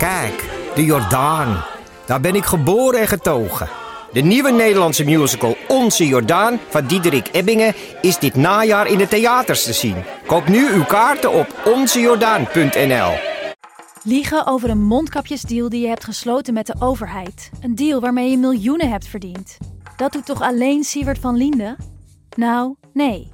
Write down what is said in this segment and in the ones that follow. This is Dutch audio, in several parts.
Kijk, de Jordaan. Daar ben ik geboren en getogen. De nieuwe Nederlandse musical Onze Jordaan van Diederik Ebbingen is dit najaar in de theaters te zien. Koop nu uw kaarten op onzejordaan.nl. Liegen over een mondkapjesdeal die je hebt gesloten met de overheid. Een deal waarmee je miljoenen hebt verdiend. Dat doet toch alleen Siewert van Liende? Nou, nee.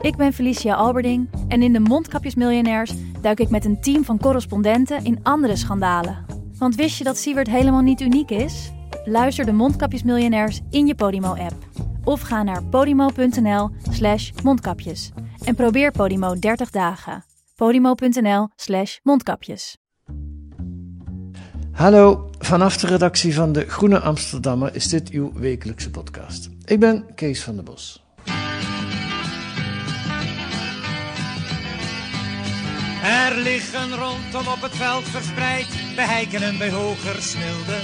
Ik ben Felicia Alberding en in de Mondkapjesmiljonairs duik ik met een team van correspondenten in andere schandalen. Want wist je dat Siewert helemaal niet uniek is? Luister de Mondkapjesmiljonairs in je Podimo-app. Of ga naar podimo.nl slash mondkapjes. En probeer Podimo 30 dagen. podimo.nl slash mondkapjes. Hallo, vanaf de redactie van de Groene Amsterdammer is dit uw wekelijkse podcast. Ik ben Kees van der Bos. Er liggen rondom op het veld verspreid, bij Heiken en bij Hogersmilde.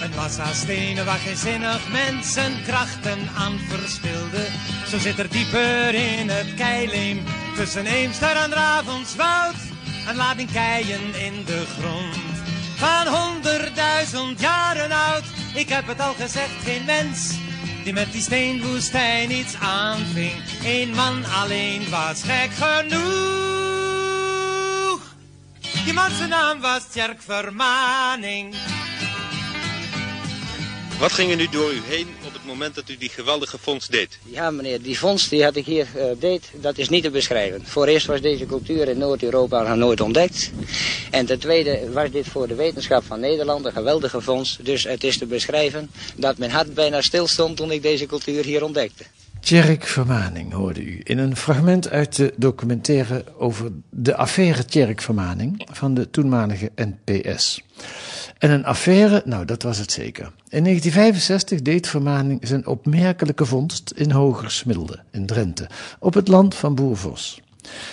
Een massa stenen waar geen zinnig mensen krachten aan verspilde. Zo zit er dieper in het keileem, tussen Eemster en Ravenswoud. Een lading keien in de grond, van honderdduizend jaren oud. Ik heb het al gezegd, geen mens die met die steenwoestijn iets aanving. Eén man alleen was gek genoeg. Die man zijn naam was Tjerk Vermaning. Wat ging er nu door u heen op het moment dat u die geweldige vondst deed? Ja, meneer, die vondst die had ik hier uh, deed, dat is niet te beschrijven. Voor eerst was deze cultuur in Noord-Europa nog nooit ontdekt. En ten tweede was dit voor de wetenschap van Nederland een geweldige vondst. Dus het is te beschrijven dat mijn hart bijna stil stond toen ik deze cultuur hier ontdekte. Tjerk Vermaning hoorde u in een fragment uit de documentaire over de affaire Tjerk Vermaning van de toenmalige NPS. En een affaire, nou dat was het zeker. In 1965 deed Vermaning zijn opmerkelijke vondst in Hogersmilde, in Drenthe, op het land van Boervos.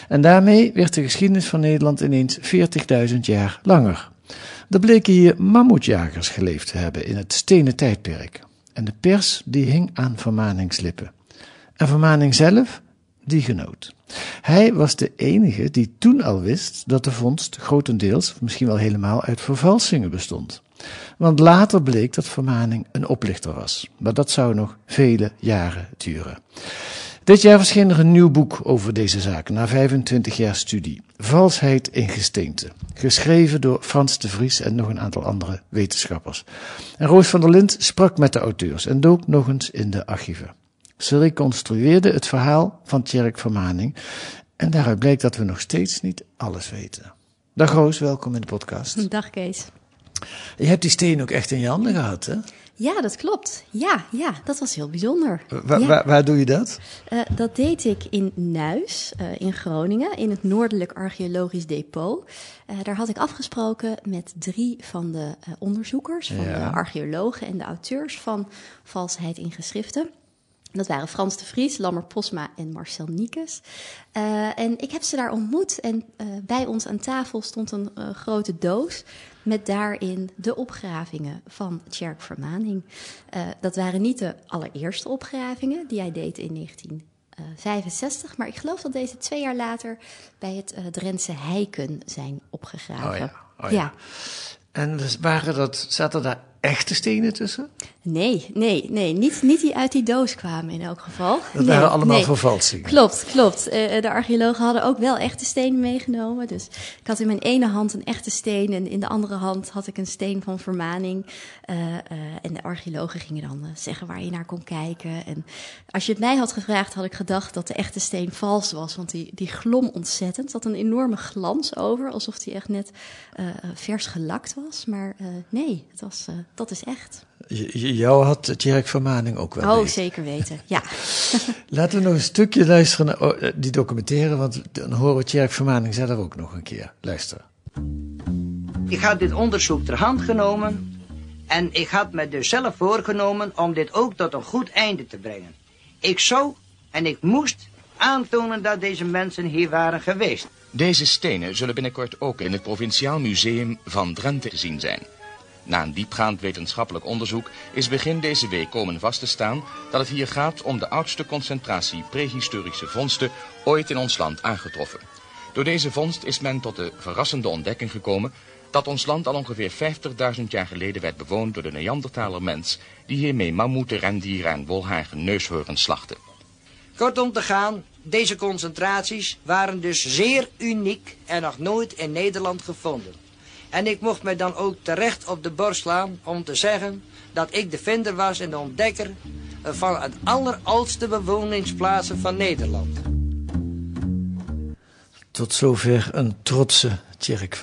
En daarmee werd de geschiedenis van Nederland ineens 40.000 jaar langer. Er bleken hier mammoetjagers geleefd te hebben in het stenen tijdperk. En de pers die hing aan Vermaningslippen. En Vermaning zelf, die genoot. Hij was de enige die toen al wist dat de vondst grotendeels, misschien wel helemaal, uit vervalsingen bestond. Want later bleek dat Vermaning een oplichter was. Maar dat zou nog vele jaren duren. Dit jaar verscheen er een nieuw boek over deze zaak, na 25 jaar studie. Valsheid in gesteente. Geschreven door Frans de Vries en nog een aantal andere wetenschappers. En Roos van der Lind sprak met de auteurs en dook nog eens in de archieven. Ze reconstrueerde het verhaal van Tjerk Vermaning en daaruit bleek dat we nog steeds niet alles weten. Dag Roos, welkom in de podcast. Dag Kees. Je hebt die steen ook echt in je handen gehad, hè? Ja, dat klopt. Ja, ja dat was heel bijzonder. Wa ja. waar, waar, doe je dat? Uh, dat deed ik in Nuis, uh, in Groningen, in het Noordelijk Archeologisch Depot. Uh, daar had ik afgesproken met drie van de onderzoekers, van ja. de archeologen en de auteurs van Valsheid in Geschriften. Dat waren Frans de Vries, Lammer Posma en Marcel Niekes. Uh, en ik heb ze daar ontmoet en uh, bij ons aan tafel stond een uh, grote doos met daarin de opgravingen van Tjerk Vermaning. dat waren niet de allereerste opgravingen die hij deed in 1965, maar ik geloof dat deze twee jaar later bij het Drentse Heiken zijn opgegraven. Oh ja. Oh ja. ja. En waren dat, zaten daar echte stenen tussen? Nee, nee, nee. Niet, niet die uit die doos kwamen in elk geval. Dat nee, waren allemaal nee. vervalsingen. Klopt, klopt. Uh, de archeologen hadden ook wel echte stenen meegenomen. Dus ik had in mijn ene hand een echte steen en in de andere hand had ik een steen van vermaning. Uh, uh, en de archeologen gingen dan zeggen waar je naar kon kijken. En als je het mij had gevraagd, had ik gedacht dat de echte steen vals was. Want die, die glom ontzettend. Het had een enorme glans over, alsof die echt net vers gelakt was. Maar nee, het was dat is echt. J jou had Tjerk Vermaning ook wel. Oh, weten. zeker weten, ja. Laten we nog een stukje luisteren naar die documentaire, want dan horen we Tjerk Vermaning zelf ook nog een keer. Luister. Ik had dit onderzoek ter hand genomen en ik had me dus zelf voorgenomen om dit ook tot een goed einde te brengen. Ik zou en ik moest aantonen dat deze mensen hier waren geweest. Deze stenen zullen binnenkort ook in het Provinciaal Museum van Drenthe te zien zijn. Na een diepgaand wetenschappelijk onderzoek is begin deze week komen vast te staan dat het hier gaat om de oudste concentratie prehistorische vondsten ooit in ons land aangetroffen. Door deze vondst is men tot de verrassende ontdekking gekomen dat ons land al ongeveer 50.000 jaar geleden werd bewoond door de Neandertaler mens, die hiermee mammoeten, rendieren en wolhaarige neushoorns slachtte. Kortom te gaan, deze concentraties waren dus zeer uniek en nog nooit in Nederland gevonden. En ik mocht mij dan ook terecht op de borst slaan om te zeggen dat ik de vinder was en de ontdekker van het alleroudste bewoningsplaatsen van Nederland. Tot zover een trotse Tjerk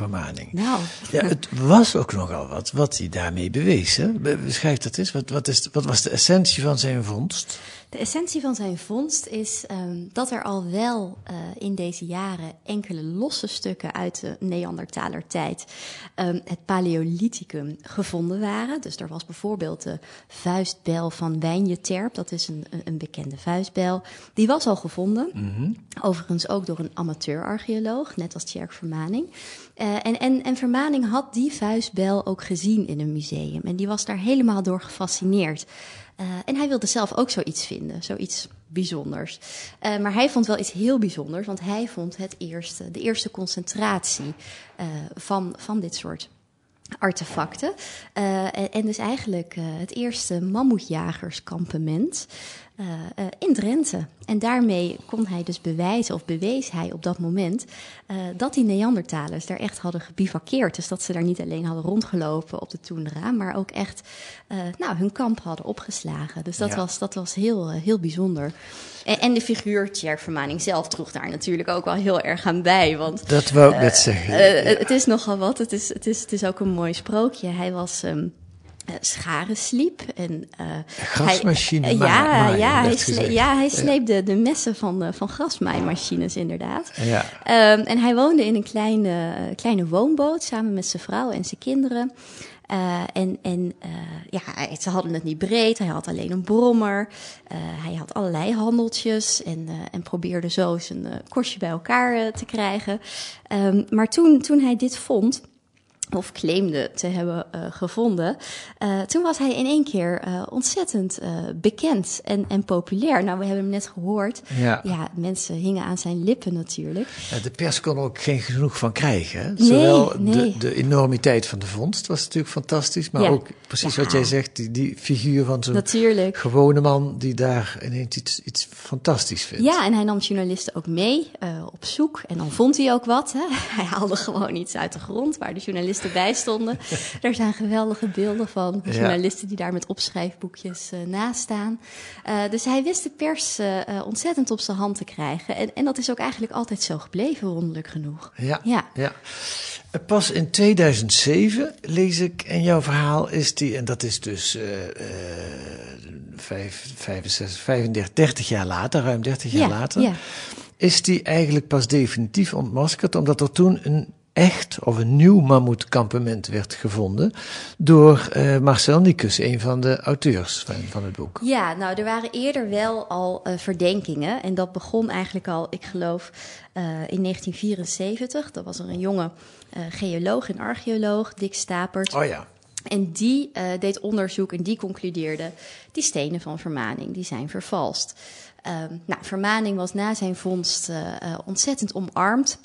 Nou. Ja, het was ook nogal wat, wat hij daarmee bewees. Hè? Beschrijf dat eens. Wat, wat, is, wat was de essentie van zijn vondst? De essentie van zijn vondst is um, dat er al wel uh, in deze jaren enkele losse stukken uit de Neandertaler-tijd, um, het Paleolithicum, gevonden waren. Dus er was bijvoorbeeld de vuistbel van Wijnje-Terp, dat is een, een, bekende vuistbel. Die was al gevonden. Mm -hmm. Overigens ook door een amateur-archeoloog, net als Tjerk Vermaning. Uh, en, en, en Vermaning had die vuistbel ook gezien in een museum. En die was daar helemaal door gefascineerd. Uh, en hij wilde zelf ook zoiets vinden, zoiets bijzonders. Uh, maar hij vond wel iets heel bijzonders, want hij vond het eerste, de eerste concentratie uh, van, van dit soort artefacten. en, en, dus eigenlijk het eerste mammoetjagerskampement. Uh, uh, in Drenthe. En daarmee kon hij dus bewijzen, of bewees hij op dat moment, uh, dat die Neandertalers daar echt hadden gebivakkeerd. Dus dat ze daar niet alleen hadden rondgelopen op de toendra, maar ook echt nou, hun kamp hadden opgeslagen. Dus dat ja. was, dat was heel, heel bijzonder. En, en de figuur Tjerk Vermaning zelf droeg daar natuurlijk ook wel heel erg aan bij. Want, dat wou ik net zeggen. Ja. Het is nogal wat. Het is, het, is, het is ook een mooi sprookje. Hij was. Um, uh, scharen sliep. En, uh, grasmachine. Hij, maar, ja, ja, hij sne, ja, hij sleepte ja. de messen van, uh, van grasmaaimachines inderdaad. Ja. Um, en hij woonde in een kleine, kleine woonboot samen met zijn vrouw en zijn kinderen. Uh, en en ja, ze hadden het niet breed. Hij had alleen een brommer. Hij had allerlei handeltjes en, en probeerde zo zijn kostje bij elkaar te krijgen. Um, maar toen, toen hij dit vond, of claimde te hebben uh, gevonden. Uh, toen was hij in één keer uh, ontzettend bekend en, en populair. Nou, we hebben hem net gehoord. Ja. ja, mensen hingen aan zijn lippen natuurlijk. de pers kon er ook geen genoeg van krijgen. Hè? Nee, Zowel nee. De, de enormiteit van de vondst was natuurlijk fantastisch. Maar Ja. ook precies Ja. wat jij zegt, die, die figuur van zo'n gewone man die daar ineens iets, iets fantastisch vindt. Ja, en hij nam journalisten ook mee op zoek. En dan vond hij ook wat. Hè. Hij haalde gewoon iets uit de grond waar de journalisten bij stonden. er zijn geweldige beelden van journalisten die daar met opschrijfboekjes uh, naast staan. Uh, dus hij wist de pers uh, ontzettend op zijn hand te krijgen. En, en dat is ook eigenlijk altijd zo gebleven, wonderlijk genoeg. Ja, Ja. ja. Pas in 2007 lees ik in jouw verhaal is die, en dat is dus uh, uh, vijf, 65, 35, 30 jaar later, ruim 30 jaar Ja, later, ja. is die eigenlijk pas definitief ontmaskerd, omdat er toen een echt of een nieuw mammoetkampement werd gevonden door uh, Marcel Nikus, een van de auteurs van, van het boek. Ja, nou, er waren eerder wel al uh, verdenkingen. En dat begon eigenlijk al, ik geloof, uh, in 1974. Dat was er een jonge geoloog en archeoloog, Dick Stapert. Oh ja. En die deed onderzoek en die concludeerde... die stenen van Vermaning, die zijn vervalst. Um, nou, Vermaning was na zijn vondst ontzettend omarmd...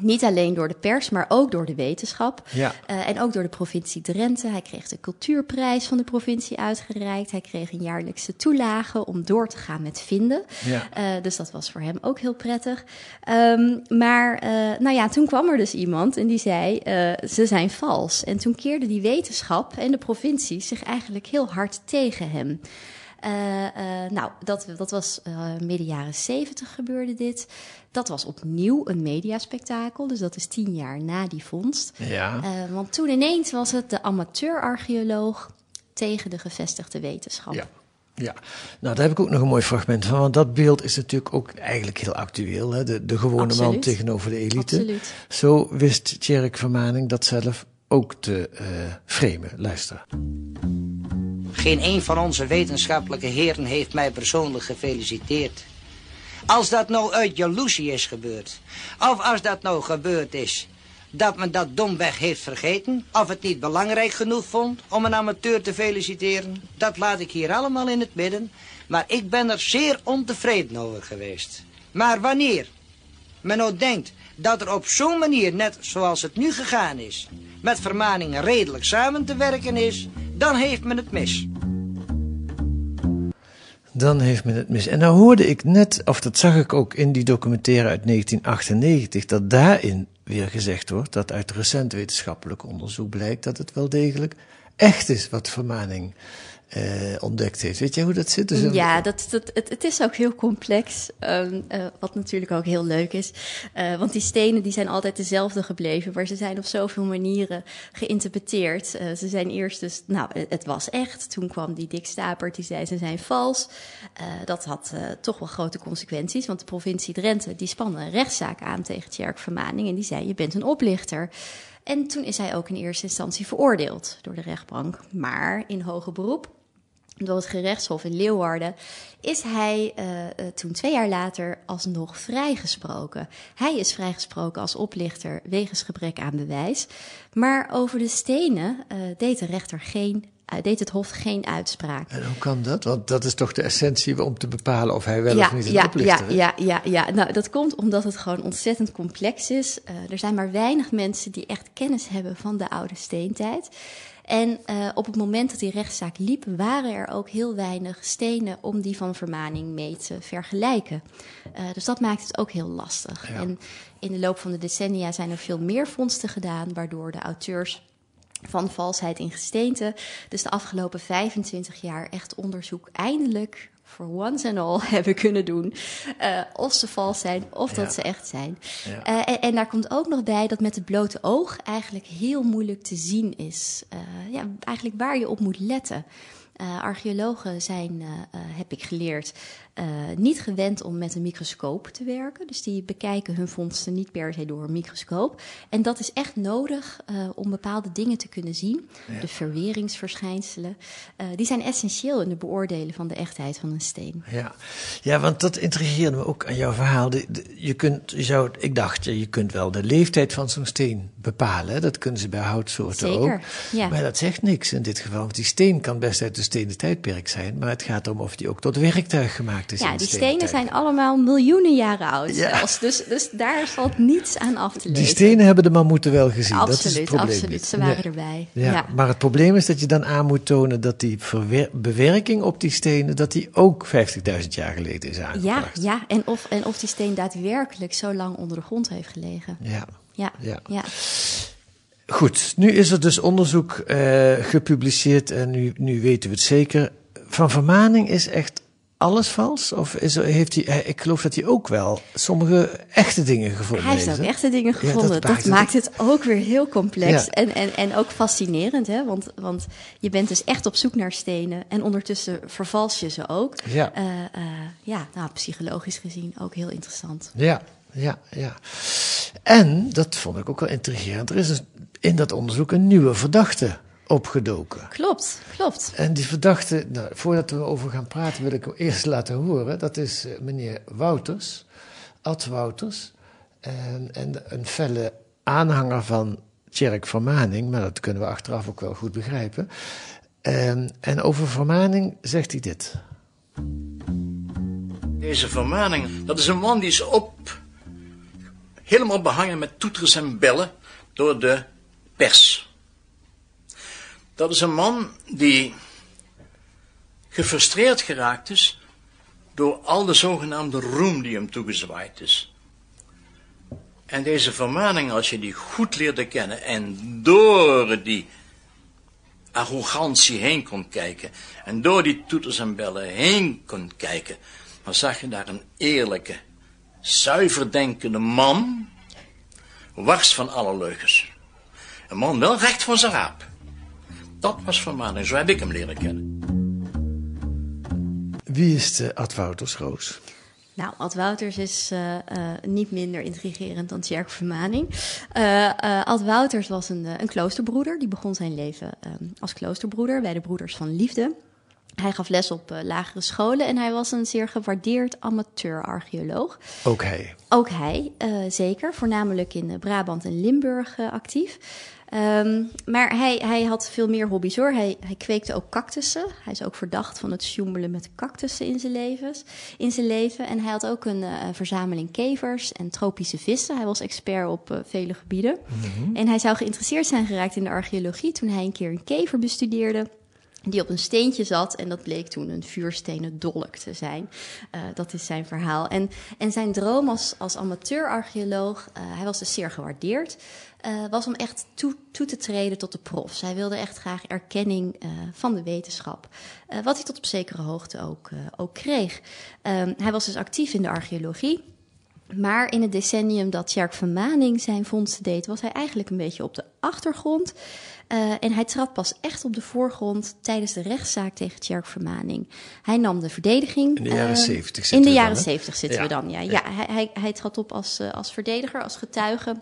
Niet alleen door de pers, maar ook door de wetenschap. Ja. Uh, en ook door de provincie Drenthe. Hij kreeg de cultuurprijs van de provincie uitgereikt. Hij kreeg een jaarlijkse toelage om door te gaan met vinden. Ja. Uh, dus dat was voor hem ook heel prettig. Um, maar uh, nou ja, toen kwam er dus iemand en die zei, ze zijn vals. En toen keerde die wetenschap en de provincie zich eigenlijk heel hard tegen hem. Uh, uh, nou, dat, dat was uh, midden jaren zeventig gebeurde dit. Dat was opnieuw een mediaspectakel, dus dat is tien jaar na die vondst. Ja. want toen ineens was het de amateur-archeoloog tegen de gevestigde wetenschap. Ja. Ja, nou daar heb ik ook nog een mooi fragment van. Want dat beeld is natuurlijk ook eigenlijk heel actueel. Hè? De, de gewone Absoluut. man tegenover de elite. Absoluut. Zo wist Tjerk Vermaning dat zelf ook te uh, framen. Luister. Geen een van onze wetenschappelijke heren heeft mij persoonlijk gefeliciteerd. Als dat nou uit jaloezie is gebeurd, of als dat nou gebeurd is dat men dat domweg heeft vergeten, of het niet belangrijk genoeg vond om een amateur te feliciteren, dat laat ik hier allemaal in het midden, maar ik ben er zeer ontevreden over geweest. Maar wanneer men nou denkt dat er op zo'n manier, net zoals het nu gegaan is, met vermaningen redelijk samen te werken is, dan heeft men het mis. Dan heeft men het mis. En nou hoorde ik net, of dat zag ik ook in die documentaire uit 1998, dat daarin weer gezegd wordt dat uit recent wetenschappelijk onderzoek blijkt dat het wel degelijk echt is wat vermaning uh, ontdekt heeft. Weet jij hoe dat zit? Dus ja, dat, het, het, is ook heel complex, um, uh, wat natuurlijk ook heel leuk is. Uh, want die stenen die zijn altijd dezelfde gebleven, maar ze zijn op zoveel manieren geïnterpreteerd. ze zijn eerst dus, nou, het was echt. Toen kwam die Dick Stapert, die zei ze zijn vals. dat had toch wel grote consequenties, want de provincie Drenthe, die spande een rechtszaak aan tegen Tjerk Vermaning en die zei, je bent een oplichter. En toen is hij ook in eerste instantie veroordeeld door de rechtbank. Maar in hoger beroep door het gerechtshof in Leeuwarden, is hij uh, toen twee jaar later alsnog vrijgesproken. Hij is vrijgesproken als oplichter wegens gebrek aan bewijs. Maar over de stenen uh, deed de rechter geen. Deed het Hof geen uitspraak. En hoe kan dat? Want dat is toch de essentie om te bepalen of hij wel of niet een ja, oplichter is? Ja, ja, ja, ja. Nou, dat komt omdat het gewoon ontzettend complex is. er zijn maar weinig mensen die echt kennis hebben van de oude steentijd. En uh, op het moment dat die rechtszaak liep, waren er ook heel weinig stenen om die van vermaning mee te vergelijken. Uh, dus dat maakt het ook heel lastig. Ja. En in de loop van de decennia zijn er veel meer vondsten gedaan, waardoor de auteurs van valsheid in gesteente. Dus de afgelopen 25 jaar echt onderzoek eindelijk for once and all hebben kunnen doen. Uh, of ze vals zijn of dat ze echt zijn. Ja. Uh, en, en, daar komt ook nog bij dat met het blote oog eigenlijk heel moeilijk te zien is. Uh, ja, eigenlijk waar je op moet letten. archeologen zijn, heb ik geleerd, uh, niet gewend om met een microscoop te werken. Dus die bekijken hun vondsten niet per se door een microscoop. En dat is echt nodig uh, om bepaalde dingen te kunnen zien. Ja. De verweringsverschijnselen. Uh, die zijn essentieel in het beoordelen van de echtheid van een steen. Ja, ja want dat intrigeerde me ook aan jouw verhaal. De, de, je kunt, je zou, ik dacht, je kunt wel de leeftijd van zo'n steen bepalen. Dat kunnen ze bij houtsoorten Zeker, ook. Ja. Maar dat zegt niks in dit geval. Want die steen kan best uit de stenen tijdperk zijn. Maar het gaat erom of die ook tot werktuig gemaakt is. Ja, die stenen zijn allemaal miljoenen jaren oud ja. zelfs. Dus, dus daar valt niets aan af te lezen. Die stenen hebben de mammoeten wel gezien. Absoluut, dat is het probleem. absoluut. Ze waren ja. erbij. Ja. ja. Maar het probleem is dat je dan aan moet tonen dat die bewerking op die stenen, dat die ook 50.000 jaar geleden is aangebracht. Ja, ja. En, of, en of die steen daadwerkelijk zo lang onder de grond heeft gelegen. Ja. Ja. ja. ja. Goed, nu is er dus onderzoek uh, gepubliceerd en nu, nu weten we het zeker. Van Vermaning is echt alles vals? Of is er, heeft hij, ik geloof dat hij ook wel sommige echte dingen gevonden heeft. Hij heeft ook echte dingen gevonden. Ja, dat, dat maakt, het, ook weer heel complex ja. en, en, en ook fascinerend. Hè? Want, want je bent dus echt op zoek naar stenen en ondertussen vervals je ze ook. Ja, uh, uh, ja nou, psychologisch gezien ook heel interessant. Ja, ja, ja. En, dat vond ik ook wel intrigerend, er is in dat onderzoek een nieuwe verdachte opgedoken. Klopt, klopt. En die verdachte, nou, voordat we over gaan praten, wil ik hem eerst laten horen. Dat is uh, meneer Wouters, Ad Wouters. En, en een felle aanhanger van Tjerk Vermaning, maar dat kunnen we achteraf ook wel goed begrijpen. En, en over Vermaning zegt hij dit. Deze Vermaning, dat is een man die is op, helemaal behangen met toeters en bellen door de pers. Dat is een man die gefrustreerd geraakt is door al de zogenaamde roem die hem toegezwaaid is. En deze vermaning, als je die goed leerde kennen en door die arrogantie heen kon kijken en door die toeters en bellen heen kon kijken, dan zag je daar een eerlijke, zuiver denkende man, wars van alle leugens. Een man wel recht voor zijn raap. Dat was vermaning, zo heb ik hem leren kennen. Wie is de Ad Wouters, Roos? Nou, Ad Wouters is uh, uh, niet minder intrigerend dan Tjerk Vermaning. Uh, Ad Wouters was een, een kloosterbroeder. Die begon zijn leven als kloosterbroeder bij de Broeders van Liefde. Hij gaf les op uh, lagere scholen en hij was een zeer gewaardeerd amateur-archeoloog. Ook hij? Ook hij, uh, zeker. Voornamelijk in Brabant en Limburg actief. Um, maar hij, hij had veel meer hobby's hoor. Hij, hij kweekte ook cactussen. Hij is ook verdacht van het sjoemelen met cactussen in zijn, levens, in zijn leven. En hij had ook een uh, verzameling kevers en tropische vissen. Hij was expert op uh, vele gebieden. Mm -hmm. En hij zou geïnteresseerd zijn geraakt in de archeologie toen hij een keer een kever bestudeerde die op een steentje zat. En dat bleek toen een vuurstenen dolk te zijn. Uh, dat is zijn verhaal. En, en zijn droom als, als amateur-archeoloog, uh, hij was dus zeer gewaardeerd, uh, was om echt toe, toe, te treden tot de profs. Hij wilde echt graag erkenning van de wetenschap. wat hij tot op zekere hoogte ook, ook kreeg. Um, hij was dus actief in de archeologie. Maar in het decennium dat Tjerk van Maning zijn vondsten deed, was hij eigenlijk een beetje op de achtergrond. Uh, en hij trad pas echt op de voorgrond tijdens de rechtszaak tegen Tjerk Vermaning. Hij nam de verdediging. In de jaren uh, zeventig In de jaren zeventig zitten Ja. we dan, ja. ja. Ja. hij, hij, hij trad op als, uh, als verdediger, als getuige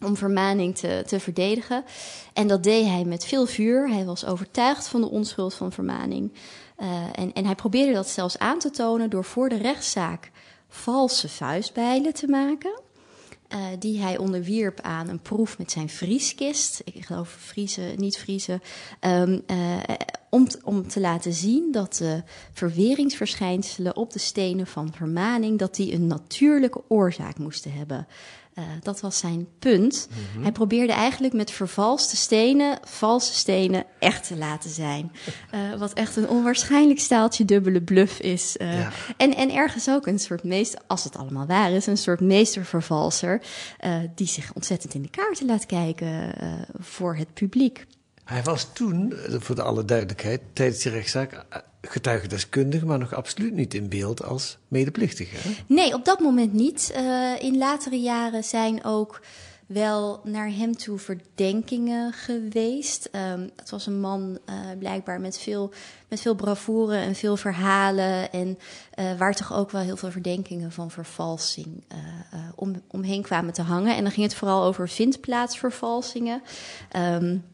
om Vermaning te, te verdedigen. En dat deed hij met veel vuur. Hij was overtuigd van de onschuld van Vermaning. Uh, en, en hij probeerde dat zelfs aan te tonen door voor de rechtszaak valse vuistbijlen te maken. Uh, die hij onderwierp aan een proef met zijn vrieskist. Ik geloof vriezen, niet vriezen. Um, uh, om, om te laten zien dat de verweringsverschijnselen op de stenen van vermaning... dat die een natuurlijke oorzaak moesten hebben. Uh, dat was zijn punt. Mm -hmm. Hij probeerde eigenlijk met vervalste stenen, valse stenen, echt te laten zijn. Uh, wat echt een onwaarschijnlijk staaltje dubbele bluff is. Uh, ja. en, en ergens ook een soort meester, als het allemaal waar is, een soort meestervervalser. die zich ontzettend in de kaarten laat kijken voor het publiek. Hij was toen, voor de alle duidelijkheid, tijdens die rechtszaak getuigendeskundige, maar nog absoluut niet in beeld als medeplichtige. Nee, op dat moment niet. Uh, in latere jaren zijn ook wel naar hem toe verdenkingen geweest. Um, het was een man uh, blijkbaar met veel, met veel bravoure en veel verhalen. En uh, waar toch ook wel heel veel verdenkingen van vervalsing uh, om, omheen kwamen te hangen. En dan ging het vooral over vindplaatsvervalsingen. Um,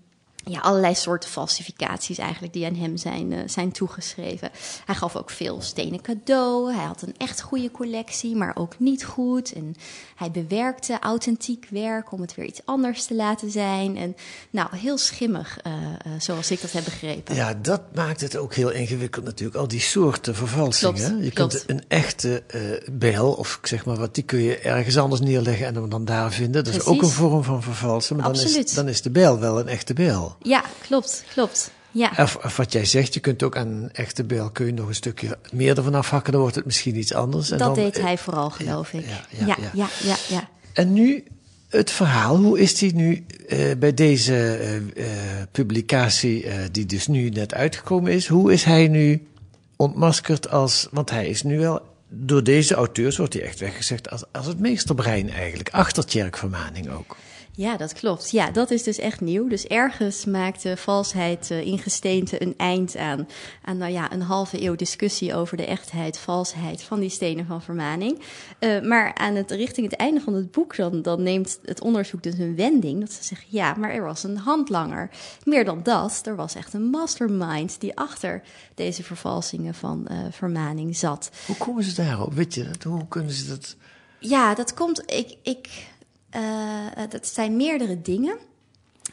ja, allerlei soorten falsificaties eigenlijk die aan hem zijn, uh, zijn toegeschreven. Hij gaf ook veel stenen cadeau. Hij had een echt goede collectie, maar ook niet goed. En hij bewerkte authentiek werk om het weer iets anders te laten zijn. En nou, heel schimmig, uh, uh, zoals ik dat heb begrepen. Ja, dat maakt het ook heel ingewikkeld natuurlijk. Al die soorten vervalsingen. Klopt, je klopt. kunt een echte bijl, of zeg maar wat, die kun je ergens anders neerleggen en hem dan daar vinden. Dat is ook een vorm van vervalsen. Maar dan is, dan is de bijl wel een echte bijl. Ja, klopt, klopt. Ja. Of, of, wat jij zegt, je kunt ook aan een echte bijl kun je nog een stukje meer ervan afhakken, dan wordt het misschien iets anders. En dat dan, deed hij vooral, geloof ik. ja, Ja, ja, ja, ja. ja, ja. En nu het verhaal, hoe is die nu uh, bij deze uh, uh, publicatie, die dus nu net uitgekomen is, hoe is hij nu ontmaskerd als, want hij is nu wel, door deze auteurs wordt hij echt weggezegd als, als het meesterbrein eigenlijk, achter Tjerk Vermaning ook. Ja, dat klopt. Ja, dat is dus echt nieuw. Dus ergens maakte valsheid uh, in gesteente een eind aan, aan nou ja, een halve eeuw discussie over de echtheid, valsheid van die stenen van vermaning. Uh, maar aan het, richting het einde van het boek dan, dan neemt het onderzoek dus een wending. Dat ze zeggen, ja, maar er was een handlanger. Meer dan dat, er was echt een mastermind die achter deze vervalsingen van uh, vermaning zat. Hoe komen ze daarop? Weet je dat? Hoe kunnen ze dat... Ja, dat komt... Ik... ik dat zijn meerdere dingen.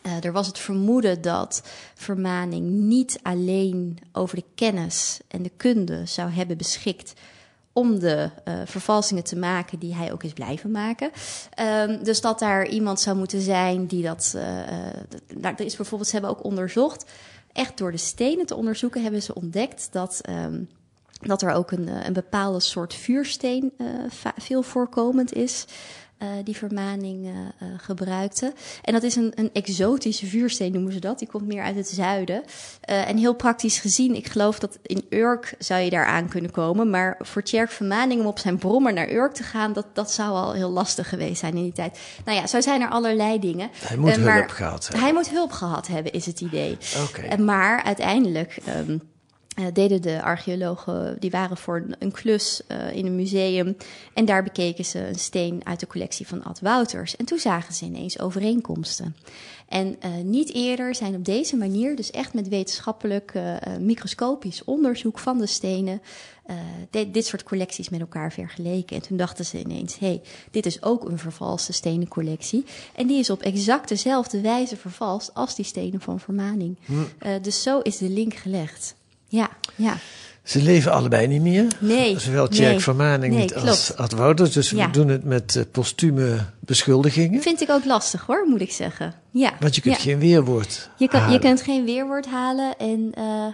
Uh, er was het vermoeden dat vermaning niet alleen over de kennis en de kunde zou hebben beschikt om de uh, vervalsingen te maken die hij ook is blijven maken. Um, dus dat daar iemand zou moeten zijn die dat. Nou, is bijvoorbeeld, ze hebben ook onderzocht, echt door de stenen te onderzoeken, hebben ze ontdekt dat. Um, dat er ook een, een bepaalde soort vuursteen veel voorkomend is. Uh, die vermaning uh, uh, gebruikte. En dat is een, een, exotische vuursteen, noemen ze dat. Die komt meer uit het zuiden. en heel praktisch gezien, ik geloof dat in Urk zou je daar aan kunnen komen. Maar voor Tjerk Vermaning om op zijn brommer naar Urk te gaan, dat, dat zou al heel lastig geweest zijn in die tijd. Nou ja, zo zijn er allerlei dingen. Hij moet hulp gehad hebben. Hij moet hulp gehad hebben, is het idee. Okay. maar uiteindelijk. Um, uh, deden de archeologen, die waren voor een klus uh, in een museum. En daar bekeken ze een steen uit de collectie van Ad Wouters. En toen zagen ze ineens overeenkomsten. En uh, niet eerder zijn op deze manier, dus echt met wetenschappelijk microscopisch onderzoek van de stenen, dit, dit soort collecties met elkaar vergeleken. En toen dachten ze ineens: hé, hey, dit is ook een vervalste stenencollectie. En die is op exact dezelfde wijze vervalst als die stenen van Vermaning. Hm. dus zo is de link gelegd. Ja, ja. Ze leven allebei niet meer. Nee. Zowel Tjerk nee, Vermaning nee, als Ad Wouters. Dus ja. we doen het met uh, postume beschuldigingen. Vind ik ook lastig hoor, moet ik zeggen. Ja. Want je kunt ja. geen weerwoord je kan, halen. Je kunt geen weerwoord halen. En uh,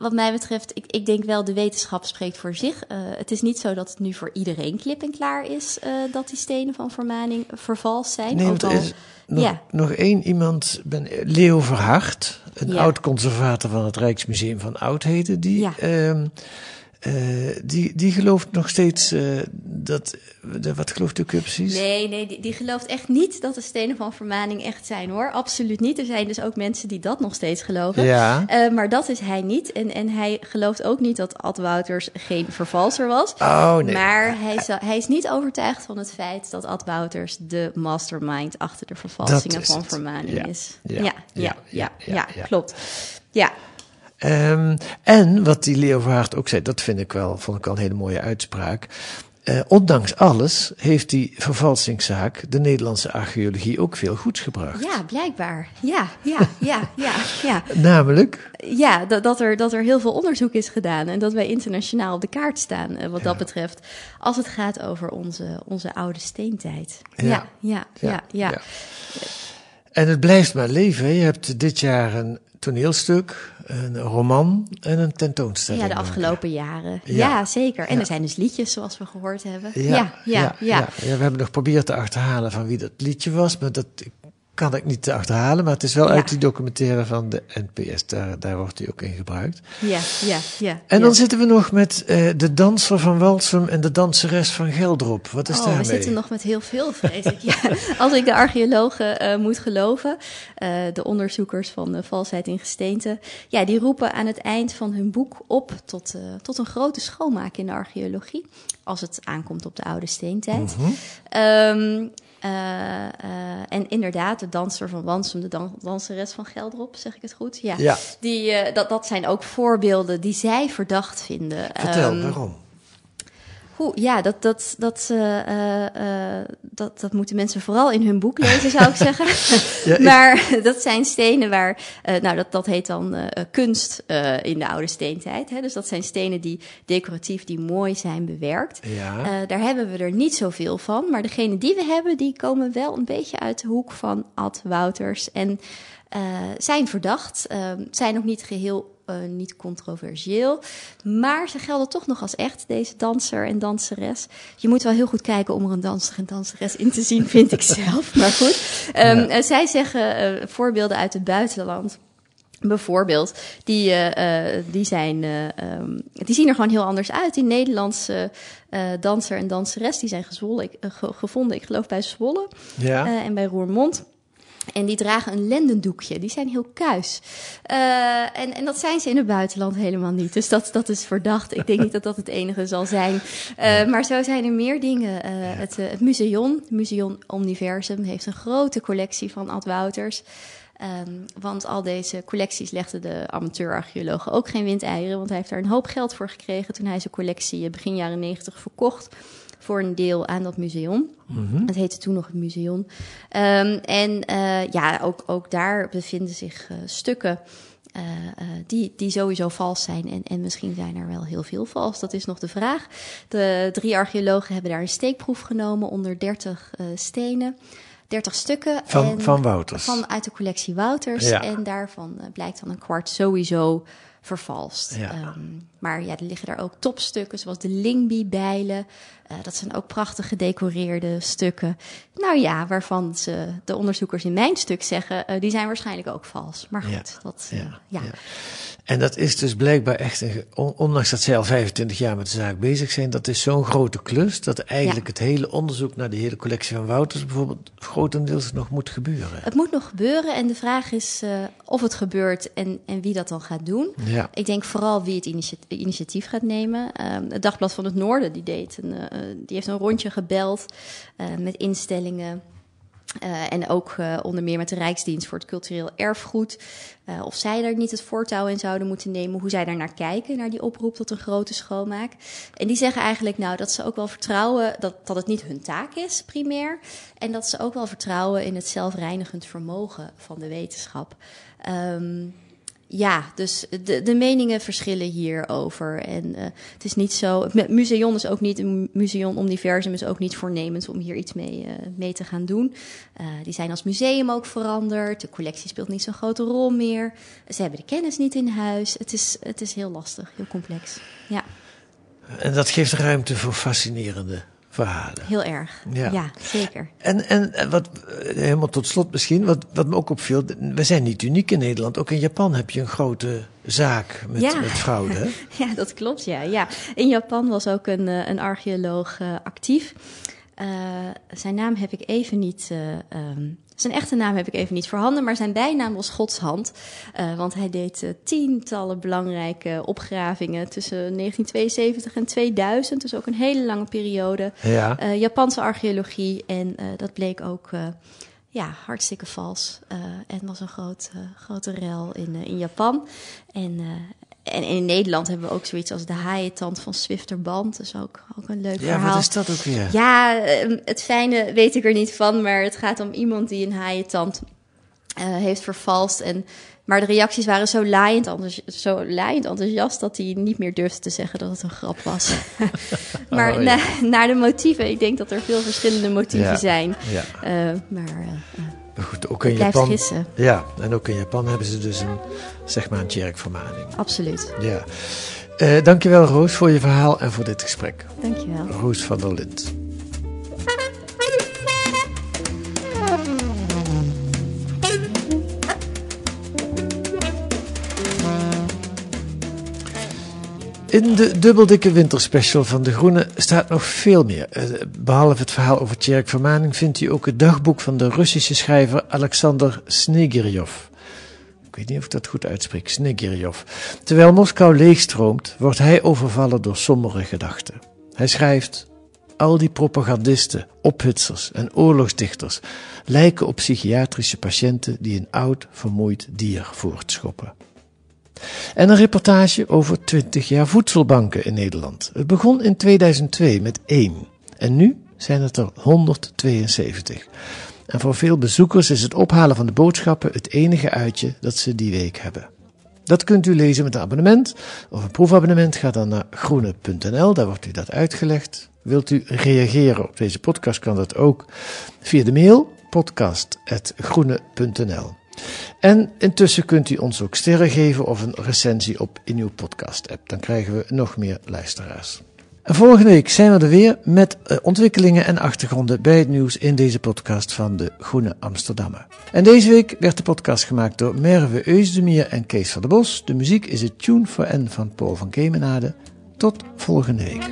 wat mij betreft, ik, ik denk wel de wetenschap spreekt voor zich. Uh, het is niet zo dat het nu voor iedereen klip en klaar is dat die stenen van Vermaning vervals zijn. Nee, want er is nog, ja. nog één iemand, ben, Leo Verhart een Ja. oud-conservator van het Rijksmuseum van Oudheden, die, Ja. ehm, eh, die, die gelooft nog steeds eh, dat. de- wat gelooft u weer precies? Nee, nee die, die gelooft echt niet dat de stenen van vermaning echt zijn hoor. Absoluut niet. Er zijn dus ook mensen die dat nog steeds geloven. Ja. Eh, maar dat is hij niet. En, en hij gelooft ook niet dat Ad Wouters geen vervalser was. Oh, nee. Maar hij is, hij is niet overtuigd van het feit dat Ad Wouters de mastermind achter de vervalsingen van het. vermaning Ja. is. Ja, Ja, ja, ja, ja. klopt. Ja, Ehm, en wat die Leo Verhaart ook zei, dat vind ik wel, vond ik al een hele mooie uitspraak. Eh, ondanks alles heeft die vervalsingszaak de Nederlandse archeologie ook veel goeds gebracht. ja, blijkbaar. Ja, ja, ja, ja, ja. Namelijk, Ja, dat, dat, er, dat er heel veel onderzoek is gedaan en dat wij internationaal op de kaart staan eh, wat dat betreft. Als het gaat over onze, onze oude steentijd. Ja. Ja, ja, ja, ja. en het blijft maar leven. Je hebt dit jaar een toneelstuk, een roman en een tentoonstelling. Ja, de afgelopen jaren. Ja. Ja, zeker. En Ja. er zijn dus liedjes, zoals we gehoord hebben. Ja, ja, ja. ja. ja. we hebben nog geprobeerd te achterhalen van wie dat liedje was, maar dat kan ik niet te achterhalen. Maar het is wel Ja. uit die documentaire van de NPS, daar, daar wordt hij ook in gebruikt. ja, ja, ja. En ja. dan zitten we nog met eh, de danser van Walsum en de danseres van Geldrop. Wat is Oh, daarmee? we zitten nog met heel veel, vrees ik. Ja, als ik de archeologen eh, moet geloven, eh, de onderzoekers van de valsheid in gesteente, ja, die roepen aan het eind van hun boek op tot, tot een grote schoonmaak in de archeologie, als het aankomt op de oude steentijd. Ehm, eh, eh, en inderdaad, de danser van Wansum, de dan- danseres van Geldrop, zeg ik het goed? Ja. Ja. Die, eh, dat, dat zijn ook voorbeelden die zij verdacht vinden. Vertel, Ehm, waarom? Ja, dat, dat, dat, eh, eh, dat, dat moeten mensen vooral in hun boek lezen, zou ik zeggen. Ja, ik- maar dat zijn stenen waar, eh, nou, dat, dat heet dan kunst in de oude steentijd. Hè? Dus dat zijn stenen die decoratief, die mooi zijn bewerkt. Ja. Daar hebben we er niet zoveel van. Maar degene die we hebben, die komen wel een beetje uit de hoek van Ad Wouters. En zijn verdacht, zijn nog niet geheel eh, niet controversieel. Maar ze gelden toch nog als echt, deze danser en danseres. Je moet wel heel goed kijken om er een danser en danseres in te zien, vind ik zelf. Maar goed. Ehm, Ja. eh, zij zeggen eh, voorbeelden uit het buitenland. Bijvoorbeeld, die, eh, eh, die, zijn, eh, ehm, die zien er gewoon heel anders uit. Die Nederlandse eh, danser en danseres, die zijn gezwollen, ik, eh, ge- gevonden, ik geloof bij Zwolle Ja. eh, en bij Roermond. En die dragen een lendendoekje. Die zijn heel kuis. Eh, en, en dat zijn ze in het buitenland helemaal niet. Dus dat, dat is verdacht. Ik denk niet dat dat het enige zal zijn. Eh, maar zo zijn er meer dingen. Eh, het, het museum, het Museum Omniversum, heeft een grote collectie van Ad Wouters. Ehm, want al deze collecties legden de amateurarcheologen ook geen windeieren. Want hij heeft daar een hoop geld voor gekregen toen hij zijn collectie begin jaren negentig verkocht. Voor een deel aan dat museum. Het heette toen nog het museum. Ehm, en eh, ja, ook, ook daar bevinden zich eh, stukken eh, die, die sowieso vals zijn. En, en misschien zijn er wel heel veel vals. Dat is nog de vraag. De drie archeologen hebben daar een steekproef genomen onder 30 eh, stenen. 30 stukken. Van- en- van Wouters. Van uit de collectie Wouters. Ja. En daarvan blijkt dan een kwart sowieso vervalst. Ja. Ehm, maar ja, er liggen daar ook topstukken, zoals de Lingby-bijlen. Eh, dat zijn ook prachtig gedecoreerde stukken. Nou ja, waarvan ze, de onderzoekers in mijn stuk zeggen, eh, die zijn waarschijnlijk ook vals. Maar goed, Ja. dat, eh, Ja. ja. Ja. En dat is dus blijkbaar echt, een, ondanks dat zij al 25 jaar met de zaak bezig zijn, dat is zo'n grote klus dat eigenlijk het hele onderzoek naar de hele collectie van Wouters bijvoorbeeld grotendeels nog moet gebeuren. Het moet nog gebeuren en de vraag is of het gebeurt en, en wie dat dan gaat doen. Ja. Ik denk vooral wie het initiatief, gaat nemen. Ehm, het Dagblad van het Noorden die deed een, eh, die heeft een rondje gebeld eh, met instellingen. En ook onder meer met de Rijksdienst voor het Cultureel Erfgoed. Of zij daar niet het voortouw in zouden moeten nemen. Hoe zij daar naar kijken, naar die oproep tot een grote schoonmaak. En die zeggen eigenlijk nou dat ze ook wel vertrouwen dat, dat het niet hun taak is, primair. En dat ze ook wel vertrouwen in het zelfreinigend vermogen van de wetenschap. Um, ja, dus de, de meningen verschillen hierover. En uh, het is niet zo. Het museum is ook niet. Een museum Omniversum is ook niet voornemens om hier iets mee, uh, mee te gaan doen. Uh, die zijn als museum ook veranderd. De collectie speelt niet zo'n grote rol meer. Ze hebben de kennis niet in huis. Het is, het is heel lastig, heel complex. Ja. En dat geeft ruimte voor fascinerende verhalen. Heel erg, ja, ja zeker. En, en wat, helemaal tot slot misschien, wat, wat me ook opviel, we zijn niet uniek in Nederland. Ook in Japan heb je een grote zaak met, ja. met fraude. Hè? ja, dat klopt, ja. ja. In Japan was ook een, een archeoloog uh, actief. Uh, zijn naam heb ik even niet uh, um, zijn echte naam heb ik even niet voorhanden, maar zijn bijnaam was Godshand. Uh, want hij deed uh, tientallen belangrijke opgravingen tussen 1972 en 2000. Dus ook een hele lange periode. Ja. Uh, Japanse archeologie. En dat bleek ook ja, hartstikke vals. en was een groot, grote rel in, in Japan. En en in Nederland hebben we ook zoiets als de haaientand van Swifterband. Dat is ook, ook een leuk ja, verhaal. Ja, wat is dat ook weer? Ja, het fijne weet ik er niet van. Maar het gaat om iemand die een haaientand uh, heeft vervalst. En, maar de reacties waren zo laaiend, enthousiast, zo laaiend enthousiast... dat hij niet meer durfde te zeggen dat het een grap was. maar oh, ja. na, naar de motieven, ik denk dat er veel verschillende motieven Ja, zijn. ja. Uh, maar uh, Maar goed, ook in blijft Japan. gissen. Ja, en ook in Japan hebben ze dus een, zeg maar, een tjerkvermaning. absoluut. Ja. Eh dankjewel, Roos, voor je verhaal en voor dit gesprek. Dankjewel. Roos van der Lind. In de dubbeldikke winterspecial van De Groene staat nog veel meer. Eh, Behalve het verhaal over Tjerk Vermaning vindt u ook het dagboek van de Russische schrijver Alexander Snegiryov. Ik weet niet of ik dat goed uitspreek, Snegiryov. Terwijl Moskou leegstroomt, wordt hij overvallen door sombere gedachten. Hij schrijft: Al die propagandisten, ophitsers en oorlogsdichters lijken op psychiatrische patiënten die een oud, vermoeid dier voortschoppen. En een reportage over 20 jaar voedselbanken in Nederland. Het begon in 2002 met één. En nu zijn het er 172. En voor veel bezoekers is het ophalen van de boodschappen het enige uitje dat ze die week hebben. Dat kunt u lezen met een abonnement of een proefabonnement. Ga dan naar groene.nl, daar wordt u dat uitgelegd. Wilt u reageren op deze podcast, kan dat ook via de mail podcast.groene.nl. En intussen kunt u ons ook sterren geven of een recensie op in uw podcast-app. Dan krijgen we nog meer luisteraars. En volgende week zijn we er weer met uh, ontwikkelingen en achtergronden bij het nieuws in deze podcast van de Groene Amsterdammer. En deze week werd de podcast gemaakt door Merve Eusdemier en Kees van der Bos. De muziek is het Tune for N van Paul van Kemenade. Tot volgende week.